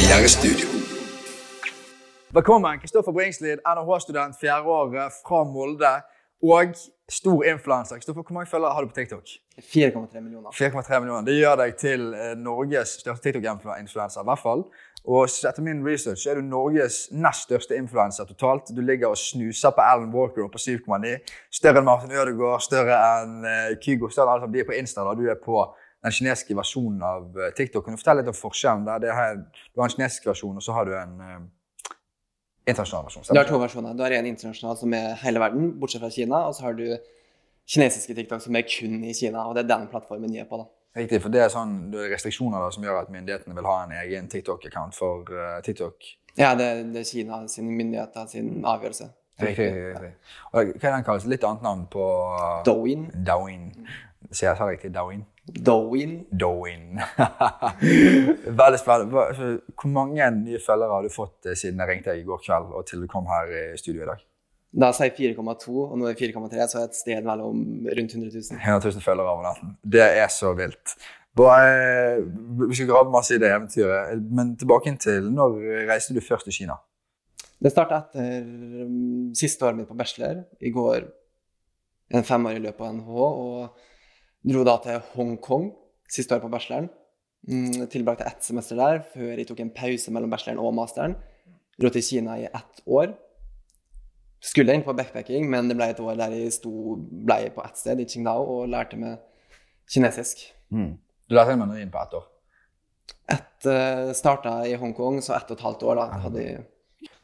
Karrierestudio. Velkommen, Kristoffer Bringslid, NHH-student, fjerde året fra Molde og stor influenser. Kristoffer, hvor mange følgere har du på TikTok? 4,3 millioner. 4,3 millioner. Det gjør deg til eh, Norges største TikTok-influenser, i hvert fall. Og etter min research er du Norges nest største influenser totalt. Du ligger og snuser på Alan Walker på 7,9. Større enn Martin Ødegaard, større enn eh, Kygo, større enn alle som de er på Insta. da. Du er på den kinesiske versjonen av eh, TikTok. Kan du fortelle litt om forskjellen? der? Det her, du har en kinesisk versjon, og så har du en uh, internasjonal versjon. Du har to versjoner. Du har en internasjonal som er hele verden, bortsett fra Kina, og så har du kinesiske TikTok som er kun i Kina, og det er den plattformen de er på. da. Riktig, for det er sånn det er restriksjoner da, som gjør at myndighetene vil ha en egen TikTok-account for uh, TikTok. Ja, det, det er Kina sin myndigheter sin avgjørelse. Riktig, riktig, riktig. Og hva er den kalles? Litt annet navn på Douyin. Douyin. Sier jeg sa riktig? Douyin? Douyin. Dowin. Veldig spennende. Hvor mange nye følgere har du fått eh, siden jeg ringte deg i går kveld og til du kom her i studio i dag? Da sier jeg 4,2, og nå er det 4,3, så et sted mellom rundt 100 000. 100 000 følgere over natten. Det er så vilt. Bare, vi skal grave masse i det eventyret, men tilbake til når reiste du først til Kina? Det starta etter um, siste året mitt på bachelor. I går en femårig løp på NHH, og dro da til Hongkong siste året på bacheloren. Mm, tilbrakte ett semester der før jeg tok en pause mellom bacheloren og masteren. Dro til Kina i ett år. Skulle inn på backpacking, men det ble et år der jeg sto, ble på ett sted, i Qingdao, og lærte meg kinesisk. Du lærte deg mandarin på ett år. Et, uh, starta i Hongkong, så ett og et halvt år da hadde jeg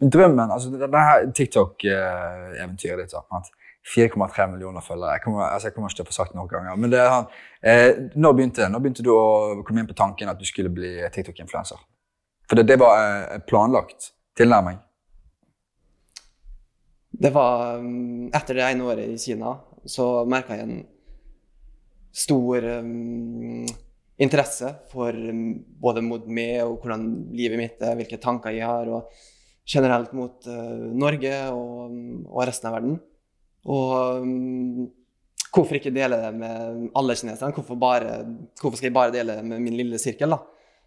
drømmen, altså det, det her TikTok-eventyret ditt, sant? 4,3 millioner følgere. Jeg kommer, altså jeg kommer ikke til å få sagt det noen ganger. Men det er han, eh, når begynte det? Når begynte du å komme inn på tanken at du skulle bli TikTok-influenser? For det, det var eh, planlagt tilnærming. Det var um, Etter det ene året i Kina så merka jeg en stor um, interesse for um, både mot meg og hvordan livet mitt er, hvilke tanker jeg har, og generelt mot uh, Norge og, og resten av verden. Og um, hvorfor ikke dele det med alle kineserne? Hvorfor, bare, hvorfor skal jeg bare dele det med min lille sirkel? da?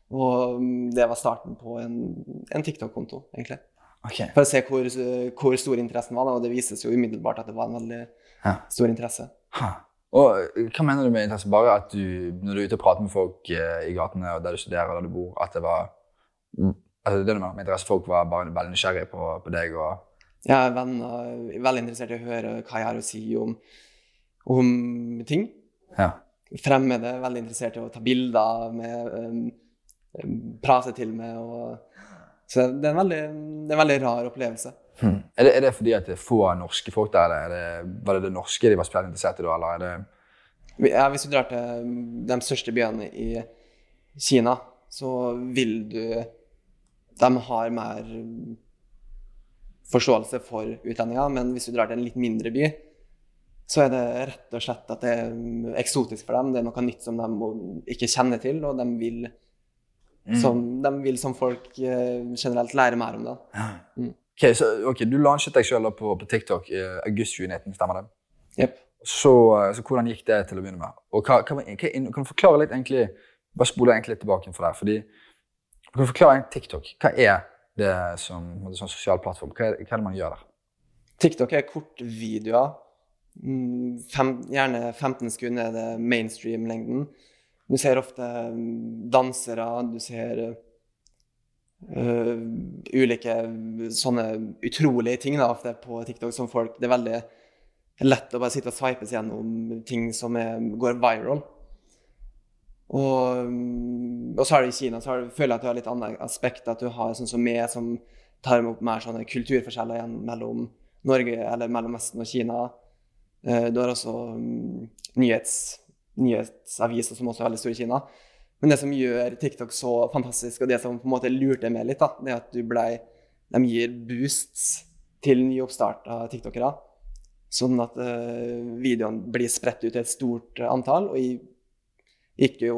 Og um, det var starten på en, en TikTok-konto, egentlig. Okay. For å se hvor, hvor stor interessen var, og det vises jo umiddelbart at det var en veldig Ja. stor interesse. Ha. Og eh, hva mener du med interesse? Bare at du, når du er ute og prater med folk eh, i gatene og der du studerer og der du bor, at det var mm, altså det med interesse, folk var bare veldig nysgjerrige på, på deg og Jeg er venner, er veldig interessert i å høre hva jeg har å si om, om ting. Ja. Fremmede, veldig interessert i å ta bilder med um, um, Prate til meg. Og, så det er, en veldig, det er en veldig rar opplevelse. Hmm. Er, det, er det fordi at det er få norske folk der? Er det, var det det norske de var spesielt interessert i da, eller er det Ja, hvis du drar til de største byene i Kina, så vil du De har mer forståelse for utlendinger, men hvis du drar til en litt mindre by, så er det rett og slett at det er eksotisk for dem. Det er noe nytt som de ikke kjenner til, og de vil, som, de vil som folk eh, generelt lære mer om det. Ok, så, ok, Du lanset deg selv på, på TikTok i august 2019, stemmer det? Yep. Så, eh, så hvordan gikk det til å begynne med? Og hva, hva, hva, kan du forklare litt egentlig, Bare spole egentlig tilbake for deg. fordi Kan du forklare en TikTok? Hva er det som en sånn sosial plattform? Hva er, hva er det man gjør der? TikTok er kortvideoer. Mm, Fem, gjerne 15 sekunder er det mainstream-lengden. Du ser ofte mm, dansere, du ser uh, ulike sånne utrolige ting da, ofte på TikTok som folk Det er veldig lett å bare sitte og sveipes gjennom ting som er, går viral. Og, og så har du i Kina så føler jeg at du har litt annet aspekt. At du har sånn som meg, som tar opp mer sånne kulturforskjeller igjen mellom Norge, eller mellom Vesten og Kina. Eh, Du har også mm, nyhets, nyhetsaviser som også er veldig store i Kina. Men det som gjør TikTok så fantastisk, og det som på en måte lurte meg litt, da, det er at du ble, de gir boosts til nyoppstarta tiktokere. Sånn at uh, videoene blir spredt ut til et stort antall. Og jeg gikk jo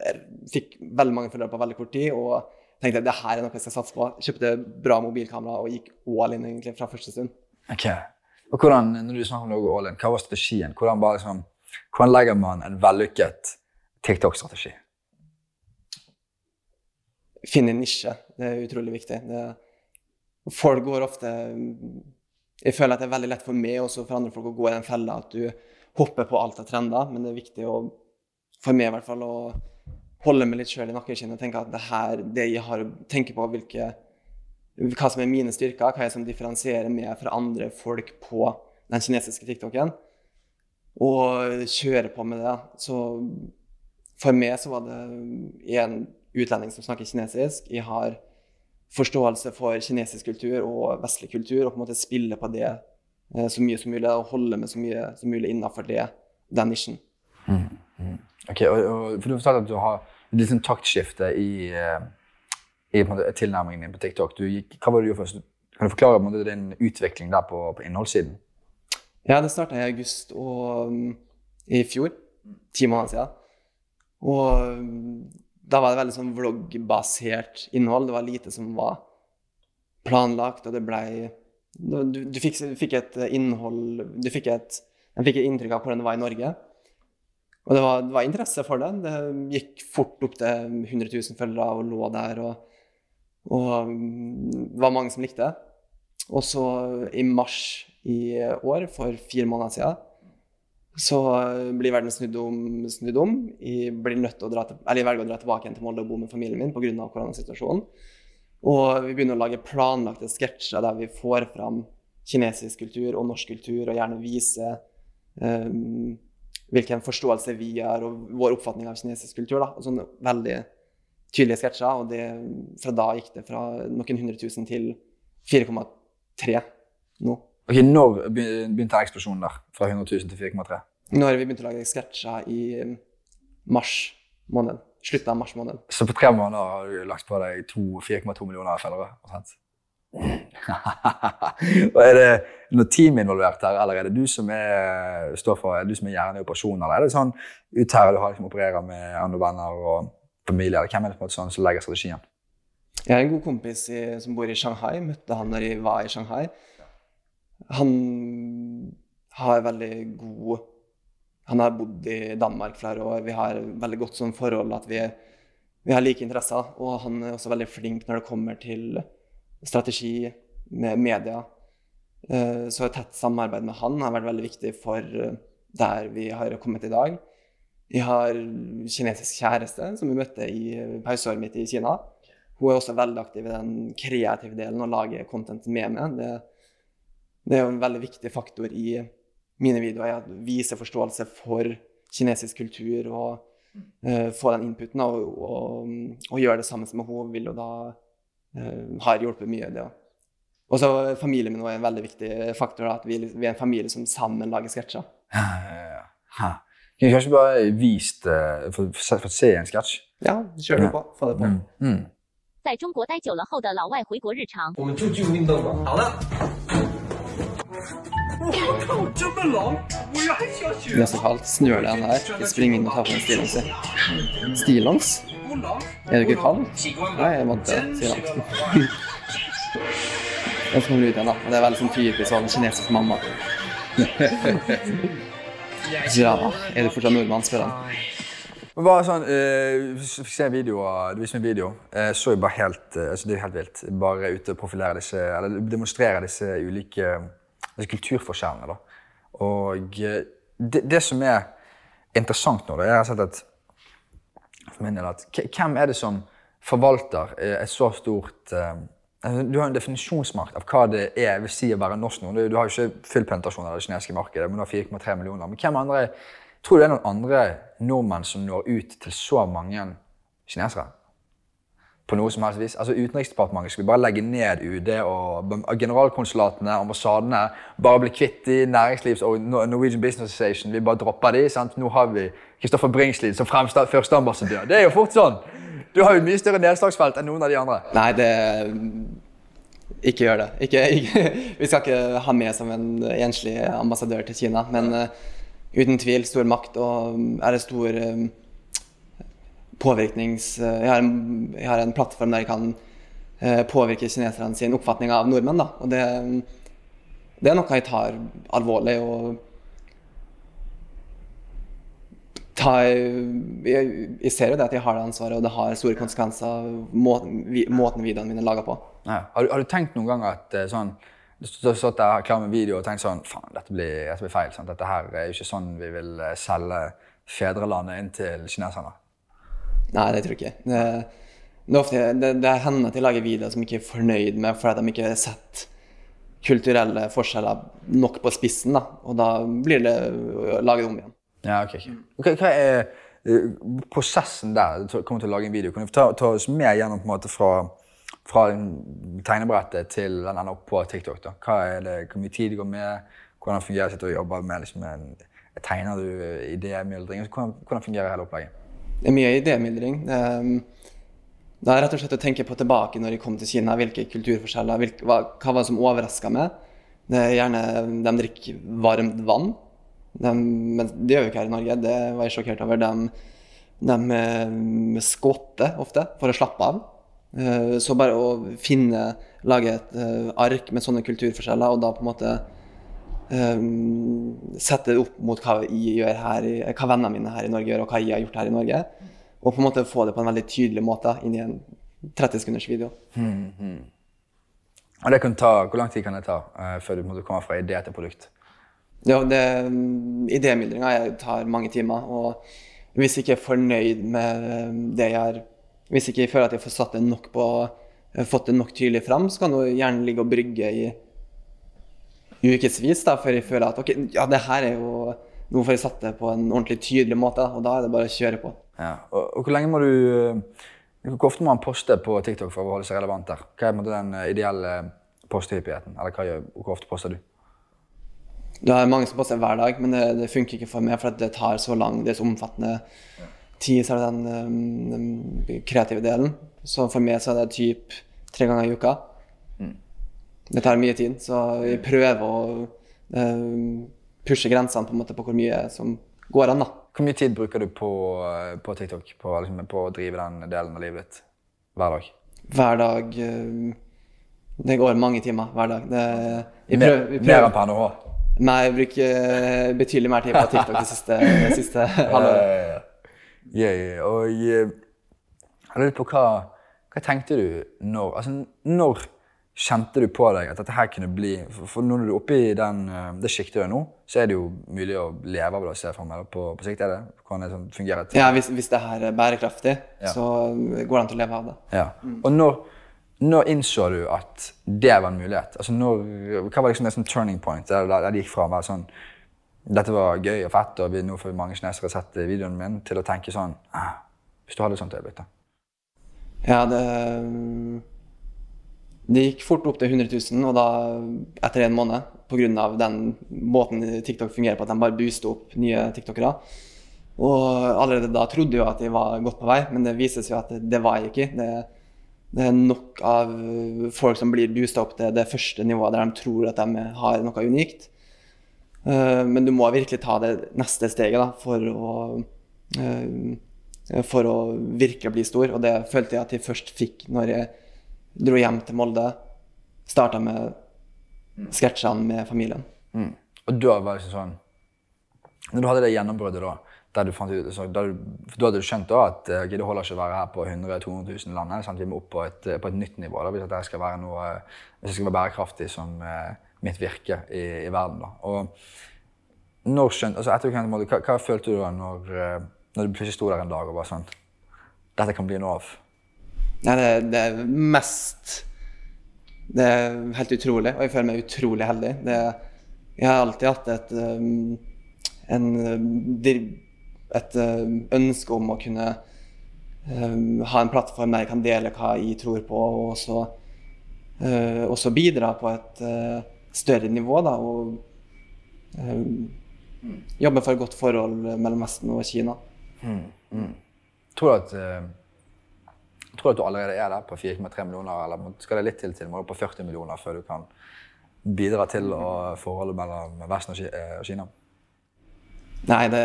jeg Fikk veldig mange følgere på veldig kort tid. Og tenkte det her er noe jeg skal satse på. Kjøpte bra mobilkamera og gikk all in egentlig fra første stund. Ok. Og hvordan, når du snakker om å all in, Hva var strategien? Hvordan, bare liksom, hvordan legger man en vellykket TikTok-strategi? finne en nisje. Det er utrolig viktig. Det, folk går ofte Jeg føler at det er veldig lett for meg og for andre folk å gå i den fella at du hopper på alt av trender, men det er viktig å, for meg i hvert fall å holde meg litt sjøl i nakkeskinnet og tenke at det her, det jeg har å tenke på hvilke, hva som er mine styrker, hva jeg som differensierer meg fra andre folk på den kinesiske TikToken, og kjøre på med det. Så for meg så var det en utlending som snakker kinesisk. Jeg har forståelse for kinesisk kultur og vestlig kultur, og på en måte spille på det eh, så mye som mulig, og holde meg så mye som mulig innenfor det, den nisjen. Mm. Ok, og, og, for Du fortalte at du har et sånn taktskifte i, eh, i måte, tilnærmingen din på TikTok. Gikk, hva var det du gjorde først? Kan du forklare måte, din utvikling der på, på innholdssiden? Ja, det starta i august og, um, i fjor. Ti måneder siden. Og um, da var det veldig sånn vloggbasert innhold. Det var lite som var planlagt, og det blei du, du, du, fikk, et innhold Du fikk et, jeg fikk et inntrykk av hvordan det var i Norge. Og det var, det var interesse for det. Det gikk fort opp til 100 000 følgere og lå der. Og, og det var mange som likte det. Og så i mars i år, for fire måneder siden, så blir verden snudd om. Snudd om. Jeg, til jeg velger å dra tilbake igjen til Molde og bo med familien min pga. koronasituasjonen. Og vi begynner å lage planlagte sketsjer der vi får fram kinesisk kultur og norsk kultur, og gjerne vise um, hvilken forståelse vi har, og vår oppfatning av kinesisk kultur. Da. Og sånne veldig tydelige sketsjer. Og det, fra da gikk det fra noen hundre tusen til 4,3 nå. Ok, Når begynte eksplosjonen der? Fra 100 000 til 4,3? Nå har vi begynt å lage sketsjer i um, mars måned. Slutten av mars måned. Så på tre måneder har du lagt på deg 4,2 millioner følgere? er det noe team involvert her, eller er det du som er, står for, er du som er hjernen i operasjonen? Eller er det sånn ut her du har liksom opererer med andre venner og familie? eller Hvem er det på en måte sånn som legger strategien? Jeg har en god kompis i, som bor i Shanghai. Møtte han når jeg var i Shanghai. Han har veldig god Han har bodd i Danmark flere år. Vi har veldig godt sånn forhold at vi, vi har like interesser. Og han er også veldig flink når det kommer til strategi med media. Eh, så et tett samarbeid med han har vært veldig viktig for eh, der vi har kommet i dag. Vi har kinesisk kjæreste som vi møtte i pauseåret mitt i Kina. Hun er også veldig aktiv i den kreative delen og lager content med meg. Det det er jo en veldig viktig faktor i mine videoer. Å vise forståelse for kinesisk kultur og uh, få den inputen. Og, og, og, gjøre det samme som hun vil, og da har hjulpet mye. det Og så familien min er en veldig viktig faktor. Da, at vi, vi, er en familie som sammen lager sketsjer. Ja, ja, ja. Kunne kanskje bare vist uh, fått se en sketsj? Ja, kjør det på. Få det på. Mm. Mm. 在中国待久了后的老外回国日常。我们就就运动吧。好了。我靠，这么冷！我也很想学。Det er så kaldt. Snør det her? Vi springer inn og tar på en stillongs. Stillongs? Er du ikke kald? Nei, jeg måtte si det. Den kommer ut igjen, da. Det er veldig sånn typisk sånn kinesisk mamma. ja, er du fortsatt nordmann, spør han. Bare sånn, uh, fikk se en video, Du viste meg en video. Jeg så jo bare helt, uh, altså Det er helt vilt. Bare ute og profilere disse, eller demonstrere disse ulike disse kulturforskjellene. Da. Og eh, det, det, som er interessant nå, det er at for min del at hvem er det som forvalter eh, et så stort eh, altså, Du har en definisjonsmakt av hva det er vil si å være norsk nå. Du har jo ikke full penetrasjon av det kinesiske markedet, men du har 4,3 millioner. Men hvem andre, tror du det er noen andre nordmenn som når ut til så mange kinesere? På noe som helst vis. Altså Utenriksdepartementet skulle bare legge ned UD og generalkonsulatene, ambassadene. Bare bli kvitt de næringslivs- og Norwegian Business Association. Vi bare dropper de. sant? Nå har vi Kristoffer Bringslid som førsteambassadør. Det er jo fort sånn! Du har jo mye større nedslagsfelt enn noen av de andre. Nei, det Ikke gjør det. Ikke, ikke. Vi skal ikke ha med som en enslig ambassadør til Kina, men uh, uten tvil stor makt og er det stor uh, påvirknings... Eh, jeg har, en, jeg har en plattform der jeg kan eh, påvirke kineserne sin oppfatning av nordmenn. Da. Og det, det, er noe jeg tar alvorlig og tar, jeg, jeg, ser jo det at jeg har det ansvaret, og det har store konsekvenser måten, måten videoene mine er laga på. Ja. Har, du, har, du, tenkt noen gang at eh, sånn du har stått der klar med video og tenkt sånn Faen, dette dette blir feil. Sant? Dette her er jo ikke sånn vi vil selge fedrelandet inn til kineserne. Nei, det tror jeg ikke. Det, det, ofte, det, det hender at jeg lager videoer som ikke er fornøyd med fordi de ikke har sett kulturelle forskjeller nok på spissen. da, Og da blir det laget om igjen. Ja, ok. okay. Hva er uh, prosessen der? Du kommer til å lage en video. Kan du ta, ta oss med gjennom på en måte fra, fra tegnebrettet til den ender opp på TikTok? da? Hva er det, Hvor mye tid går med? Hvordan fungerer det å jobbe med liksom, en, Tegner du idémyldring? Hvordan, hvordan fungerer hele opplegget? Det er mye idémyldring. Det er rett og slett å tenke på tilbake når jeg kom til Kina. Hvilke kulturforskjeller, hvilke, hva, hva var det som overraska meg? Det er gjerne De drikker varmt vann. De, men det gjør vi ikke her i Norge. Det var jeg sjokkert over. De, de de skvatter ofte for å slappe av. Eh, så bare å finne, lage et eh, ark med sånne kulturforskjeller, og da på en måte sette det opp mot hva, her, hva vennene mine her i Norge gjør, og hva jeg har gjort her i Norge. Og på en måte få det på en veldig tydelig måte inn i en 30 sekunders video. Mm, mm. Og det kan ta, Hvor lang tid kan det ta uh, før du kommer fra idé til produkt? Ja, Idémyldringa tar mange timer. Og hvis jeg ikke er fornøyd med det jeg har Hvis jeg ikke føler at jeg får satt det nok på fått det nok tydelig fram, så kan du gjerne ligge og brygge i ukevis før jeg føler at ok, ja, det her er jo Nå får jeg satt det på en ordentlig tydelig måte, og da er det bare å kjøre på. Ja, og, og hvor lenge må du Hvor ofte må man poste på TikTok for å holde seg relevant der? Hva er den ideelle posthyppigheten? Eller hva, hvor ofte poster du? Det er mange som poster hver dag, men det, det, funker ikke for meg, for det tar så lang, det er så omfattende tid, så er det den, um, den kreative delen. Så for meg så er det typ tre ganger i uka. Det tar mye tid, så vi prøver å um, pushe grensene på, måte, på hvor mye som går an. da. Hvor mye tid bruker du på, på TikTok på, liksom, på, å drive den delen av livet ditt hver dag? Hver dag um, Det går mange timer hver dag. Det, prøver, mer, mer enn på NHH? Nei, jeg bruker eh, betydelig mer tid på TikTok det siste, det siste halvåret. Yeah, yeah. Og jeg lurer på hva, hva tenkte du når Altså, når kjente du på deg at dette her kunne bli For når du er oppe i den, eh, det sjiktet du er nå, så er det jo mulig å leve av det, ser jeg for meg. På, på sikt er det? Hvordan det sånn fungerer? Til? Ja, hvis, hvis, det her er bærekraftig, ja. så går det an til å leve av det. Ja. Mm. Og når når innså du at det var en mulighet? Altså når, hva var liksom det sånn turning point der, der det gikk fra å være sånn Dette var gøy og fett, og vi, nå får mange kinesere sett videoen min, til å tenke sånn ah, Hvis du hadde et sånt øyeblikk, da? Ja, det Det gikk fort opp til 100 000, og da, etter en måned, pga. den måten TikTok fungerer på, at de bare booster opp nye tiktokere. Og allerede da trodde jeg at jeg var godt på vei, men det viser seg jo at det, var jeg ikke. Det, det er nok av folk som blir boosta opp til det første nivået der de tror at de har noe unikt. Eh, men du må virkelig ta det neste steget da, for, å, eh, for å virkelig bli stor. Og det følte jeg at jeg først fikk når jeg dro hjem til Molde. Starta med sketsjene med familien. Mm. Og da var det sånn Når du hadde det gjennombruddet da, der du, fant ut, så, du, da hadde du skjønt da at okay, det holder ikke å være her på 100 000-200 000 landet. Sant? Vi må opp på et, på et nytt nivå da, hvis det skal være det skal være bærekraftig som eh, mitt virke i, i verden. Da. Og når skjønt, altså etter, hva, hva, følte du da når, eh, når, du plutselig sto der en dag og var sånn Dette kan bli noe av? Nei, det, det er mest Det er helt utrolig, og jeg føler meg utrolig heldig. Det, jeg har alltid hatt et um, en et eh, ønske om å kunne um, ha en plattform der jeg kan dele hva jeg tror på, og også, uh, også bidra på et uh, større nivå. Da, og um, jobbe for et godt forhold mellom Vesten og Kina. Mm, mm. Tror, du at, uh, tror at du allerede er der på 4,3 millioner, eller skal det litt til til må du på 40 millioner før du kan bidra til forholdet mellom Vesten og Kina? Nei, det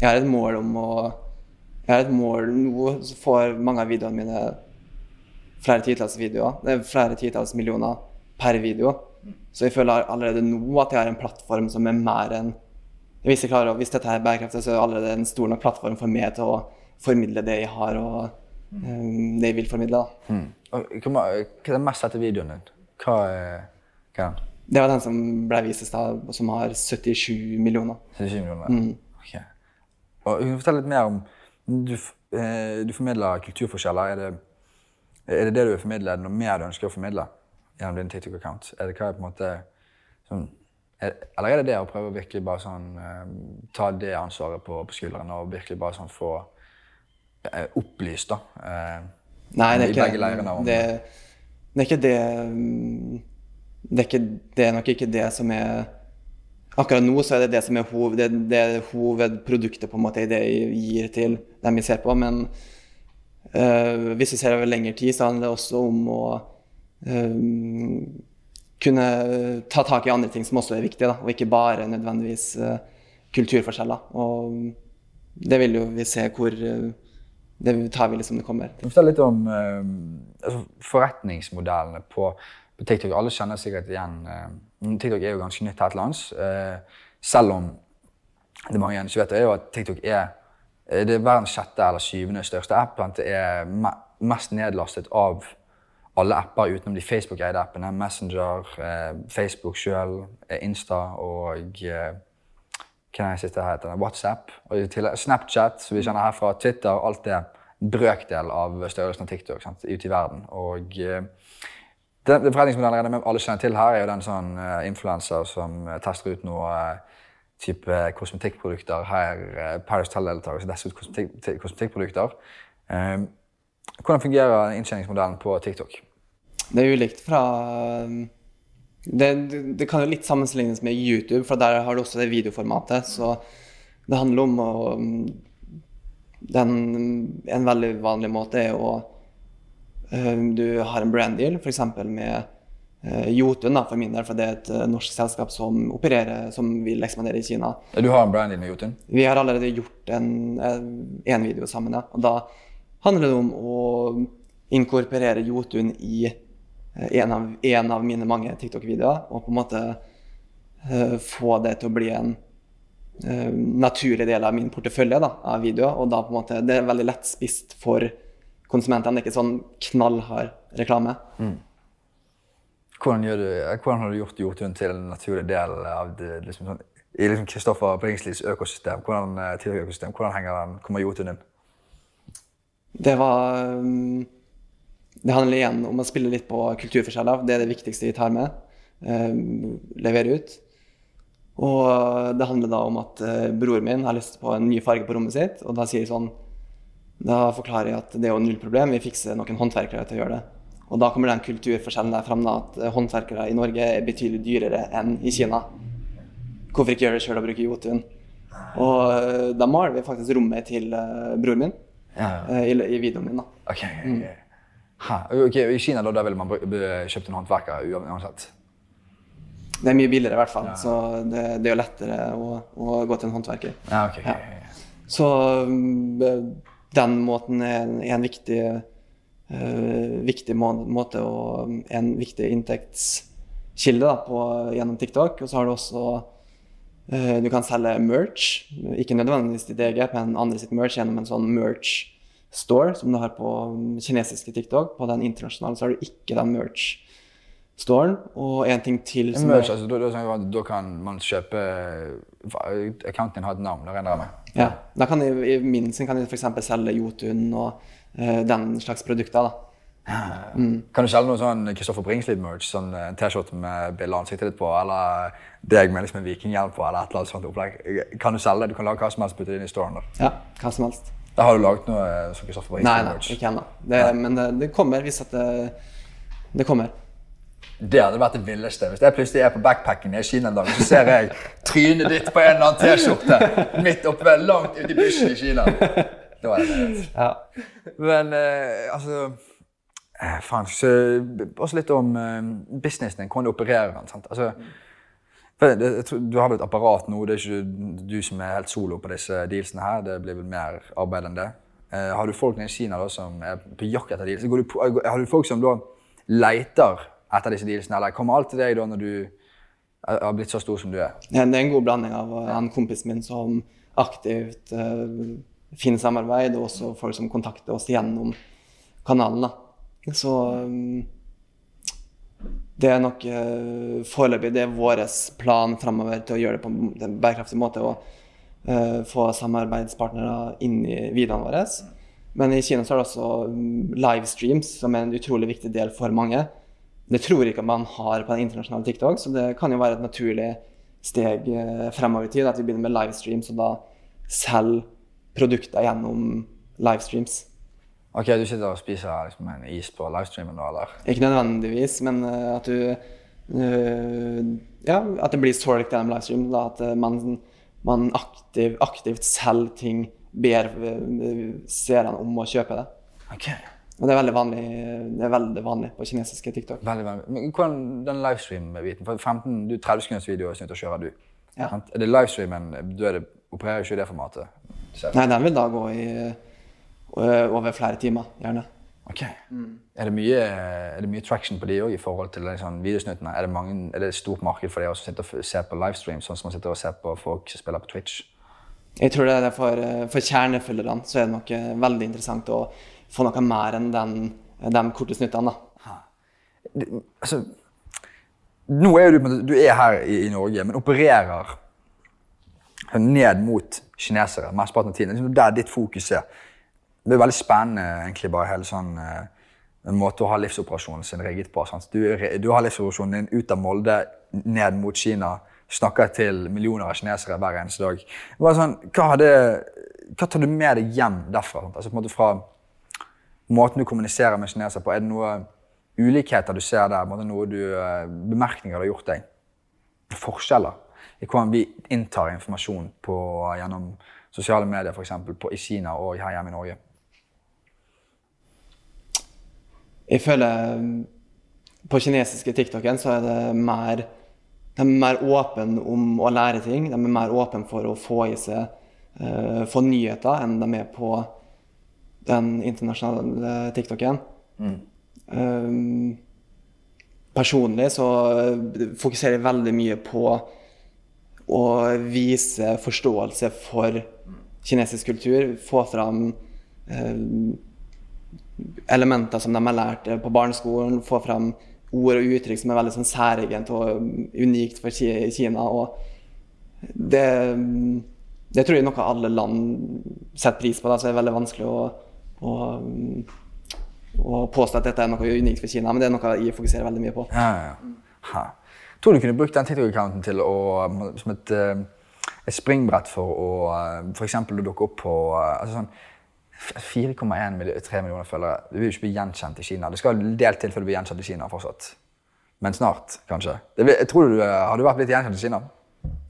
jeg har et mål om å Jeg har et mål nå, så får mange av videoene mine flere titalls videoer. Er flere titalls millioner per video. Så jeg føler allerede nå at jeg har en plattform som er mer enn hvis, jeg klarer, hvis dette er bærekraftig, så er det allerede en stor nok plattform for meg til å formidle det jeg har, og det jeg vil formidle. da. Mm. Hva er den mest sette videoen din? Hva er, hva er den? Det var den som ble vist i stad, som har 77 millioner. 77 millioner? Mm. ok. Og Kan du fortelle litt mer om Du, eh, du formidler kulturforskjeller. Er det, er det det du vil formidle? Er det noe mer du ønsker å formidle gjennom din TikTok-account? Er det hva er på en måte sånn, er, Eller er det det å prøve å virkelig bare sånn eh, ta det ansvaret på, på skuldrene og virkelig bare sånn få opplyst, da? Eh, Nei, det er, ikke, begge leirene det, det er ikke det mm, det er, ikke, det er nok ikke det som er Akkurat nå så er det det som er, hoved, det, det hovedproduktet på en måte i det jeg gir til dem vi ser på. Men øh, hvis vi ser over lengre tid, så handler det også om å øh, kunne ta tak i andre ting som også er viktige, da, og ikke bare nødvendigvis øh, kulturforskjeller. Og det vil jo vi se hvor Det tar vi liksom det kommer. Fortell litt om altså forretningsmodellene på på TikTok. Alle kjenner sikkert igjen uh, TikTok er jo ganske nytt her til lands. Uh, selv om det mange ikke vet, er jo at TikTok er, er verdens sjette eller syvende største app. Det er mest nedlastet av alle apper utenom de Facebook-eide appene. Messenger, uh, Facebook sjøl, Insta og er det heter, WhatsApp. Snapchat, som vi kjenner herfra, Twitter. Alt en brøkdel av størrelsen av TikTok sant, ute i verden. Og den, den forretningsmodellen alle kjenner til her, er jo den sånn uh, influenser som uh, tester ut noe type kosmetikkprodukter. Her Paris Tell-deltakere som tester ut kosmetikk, kosmetikkprodukter. Hvordan fungerer inntjeningsmodellen på TikTok? Det er ulikt fra det, det, kan jo litt sammenlignes med YouTube, for der har du også det videoformatet. Så det handler om å den, En veldig vanlig måte er å Eh, du har en brand-deal, f.eks. med uh, Jotun, da, for min del, for det er et uh, norsk selskap som opererer, som vil ekspandere i Kina. Du har en brand-deal med Jotun? Vi har allerede gjort en, en video sammen. Ja. Og da handler det om å inkorporere Jotun i en, av, en, av, mine mange TikTok-videoer, og på en måte få det til å bli en naturlig del av min portefølje da, av videoer. Og da på en måte, det er veldig lett spist for konsumentene. Det er ikke sånn knallhard reklame. Mm. Hvordan, du, hvordan, har du gjort Jotun til en naturlig del av det, liksom sånn, i liksom Kristoffer Bringslis økosystem? Hvordan, eh, økosystem, hvordan henger den, kommer Jotun inn? Det var um, Det handler igjen om å spille litt på kulturforskjeller. Det er det viktigste vi tar med. Um, levere ut. Og det handler da om at uh, broren min har lyst på en ny farge på rommet sitt, og da sier jeg sånn da forklarer jeg at det er jo null problem, vi fikser noen håndverkere til å gjøre det. Og da kommer den kulturforskjellen der fram da, at håndverkere i Norge er betydelig dyrere enn i Kina. Hvorfor ikke gjøre det sjøl og bruke Jotun? Og eh, da maler vi faktisk rommet til broren min ja, ja. I, i, videoen min. da. Okay, okay. Mm. Okay, I Kina da, da ville man kjøpt en håndverker uansett? Det er mye billigere i hvert fall. Ja. Så det, det, er jo lettere å, å, gå til en håndverker. Ja, okay, Så um, den måten er en, er en viktig, uh, viktig må, måte og en viktig inntektskilde da, på, gjennom TikTok. Og så har du også uh, Du kan selge merch, ikke nødvendigvis ditt eget, men andre sitt merch gjennom en sånn merch store som du har på kinesiske TikTok. På den internasjonale så har du ikke den merch storen. Og en ting til som merch, altså, da, da, kan man kjøpe Accounten din har et navn, det regner jeg med? Ja. Da kan jeg, I min sin kan jeg f.eks. selge Jotun og uh, den slags produkter. da. Mm. Kan du selge noe sånn Kristoffer Bringslied-merch? Sånn en T-skjorte med bilde av ansiktet ditt på, eller deg med liksom en vikinghjelm på, eller et eller annet sånt opplegg? Kan du selge det? Du kan lage hva som helst, putte det inn i storen? Da. Ja, hva som helst. Da har du laget noe som på Instagram? Nei, nei, ikke ennå. Men det, det, kommer hvis at det, det kommer. Det hadde vært det villeste. Hvis jeg plutselig er på backpacking i Kina en dag, så ser jeg trynet ditt på en eller annen T-skjorte midt oppe langt ute i bushen i Kina. Da er det ja. Men eh, altså eh, Faen. Også litt om eh, businessen din, hvordan du opererer den. sant? Altså, du har vel et apparat nå. Det er ikke du som er helt solo på disse dealsene her. Det blir vel mer arbeid enn det. Eh, har du folk nede i Kina da, som er på jakt etter deals? Har du folk som da leiter etter disse dealsene, eller kommer alt til deg da når du har blitt så stor som du er? Ja, det er en god blanding av en kompis min som aktivt uh, finner samarbeid, og også folk som kontakter oss gjennom kanalen. Da. Så um, det er nok uh, foreløpig det er vår plan framover til å gjøre det på en bærekraftig måte. og uh, få samarbeidspartnere inn i videoene våre. Men i Kina så er det også um, livestreams, som er en utrolig viktig del for mange. Det tror ikke man har på den internasjonale TikTok, så det kan jo være et naturlig steg uh, fremover i tid at vi begynner med livestreams og da selger produkter gjennom livestreams. Ok, Du sitter og spiser liksom, en is på livestreamen nå, eller? Ikke nødvendigvis, men uh, at du Ja, at det blir solgt gjennom livestream. Da, at man man aktiv, aktivt selger ting, ber seerne om å kjøpe det. Okay. Og det er vanlig, det er veldig vanlig på kinesiske TikTok. Veldig vanlig. Men hvordan den livestream-biten? For 15, du 30 sekunders video er snudd å kjøre, du. Ja. Er det livestreamen du er det, opererer ikke i det formatet? Selv. Nei, den vil da gå i over flere timer, gjerne. Ok. Mm. Er, det mye, er, det mye, traction på de òg i forhold til liksom, videosnuttene? Er det, mange, er det et stort marked for de som sitter og ser på livestream, sånn som man sitter og ser på folk som spiller på Twitch? Jeg tror det er for, for kjernefølgerne så er det nok eh, veldig interessant å få noe mer enn den, de korte snuttene. Det, altså, nå er du, du er her i, i Norge, men opererer ned mot kinesere mesteparten av tiden. Det er der ditt fokus er. Det er veldig spennende, egentlig, bare hele sånn uh, en måte å ha livsoperasjonen sin rigget på. Du, du, har livsoperasjonen din ut av Molde, ned mot Kina, snakker til millioner av kinesere hver eneste dag. Sånn, hva, hadde, hva, tar du med deg hjem derfra? Altså, på en måte fra måten du kommuniserer med kinesere på. Er det noen ulikheter du ser der? Noe du, uh, bemerkninger du har gjort deg? Forskjeller i hvordan vi inntar informasjon på, gjennom sosiale medier, f.eks. i Kina og her hjemme i Norge? Jeg føler um, på kinesiske TikToken så er det mer De er mer åpne om å lære ting. De er mer åpne for å få i seg uh, få nyheter enn de er på den internasjonale TikToken. Mm. Um, personlig så fokuserer jeg veldig mye på å vise forståelse for kinesisk kultur. Få fram uh, elementer som de har lært på barneskolen, få fram ord og uttrykk som er veldig sånn særegent og unikt for Kina. og det, det, tror jeg noe alle land setter pris på. Da, så det er veldig vanskelig å, å, å, påstå at dette er noe unikt for Kina, men det er noe jeg fokuserer veldig mye på. Ja, ja. Ha. Tror du kunne brukt den TikTok-accounten til å, som et, eh, et springbrett for å eh, f.eks. dukke opp på eh, altså sånn, 4,1 millioner følgere. Du vil jo ikke bli gjenkjent i Kina. Det skal en del til før du blir gjenkjent i Kina fortsatt. Men snart, kanskje. Det, jeg tror du, Har du vært blitt gjenkjent i Kina?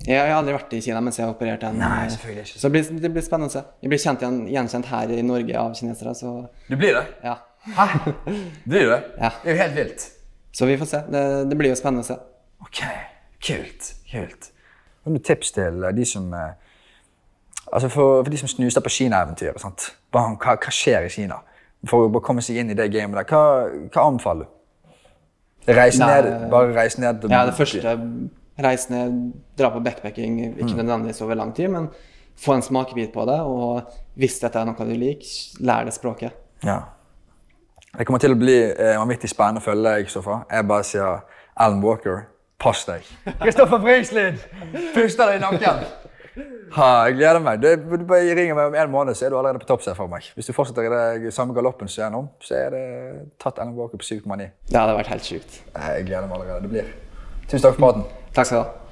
Jeg har aldri vært i Kina mens jeg har operert den. Nei, selvfølgelig ikke. Så det blir, det blir spennende å se. Jeg blir kjent igjen, gjenkjent her i Norge av kinesere, så Du blir det? Ja. Hæ? Blir du det? Ja. Det er jo helt vilt. Så vi får se. Det, det blir jo spennende å se. Ok, kult. Kult. Har du tips til de som eh, Altså for, for, de som snuser på Kina-eventyret. Hva, hva, skjer i Kina? For å komme seg inn i det gamet der, hva, hva anbefaler du? Reise ned, bare reise ned? Ja, det første reise ned, dra på backpacking. Ikke mm. nødvendigvis over lang tid, men få en smakebit på det. Og hvis dette er noe du liker, lær det språket. Ja. Det kommer til å bli eh, vanvittig spennende å følge deg, Kristoffer. Jeg bare sier Alan Walker, pass deg. Kristoffer Frislid, puster deg i nakken. Ha, jeg gleder meg. Du, du bare ringer meg om en måned, så er du allerede på topp. for meg. Hvis du fortsetter i det samme galoppen som nå, så er det tatt Ellen Walker på 7,9. Det hadde vært helt sjukt. Jeg gleder meg allerede. Det blir. Tusen takk for maten. Takk skal du ha.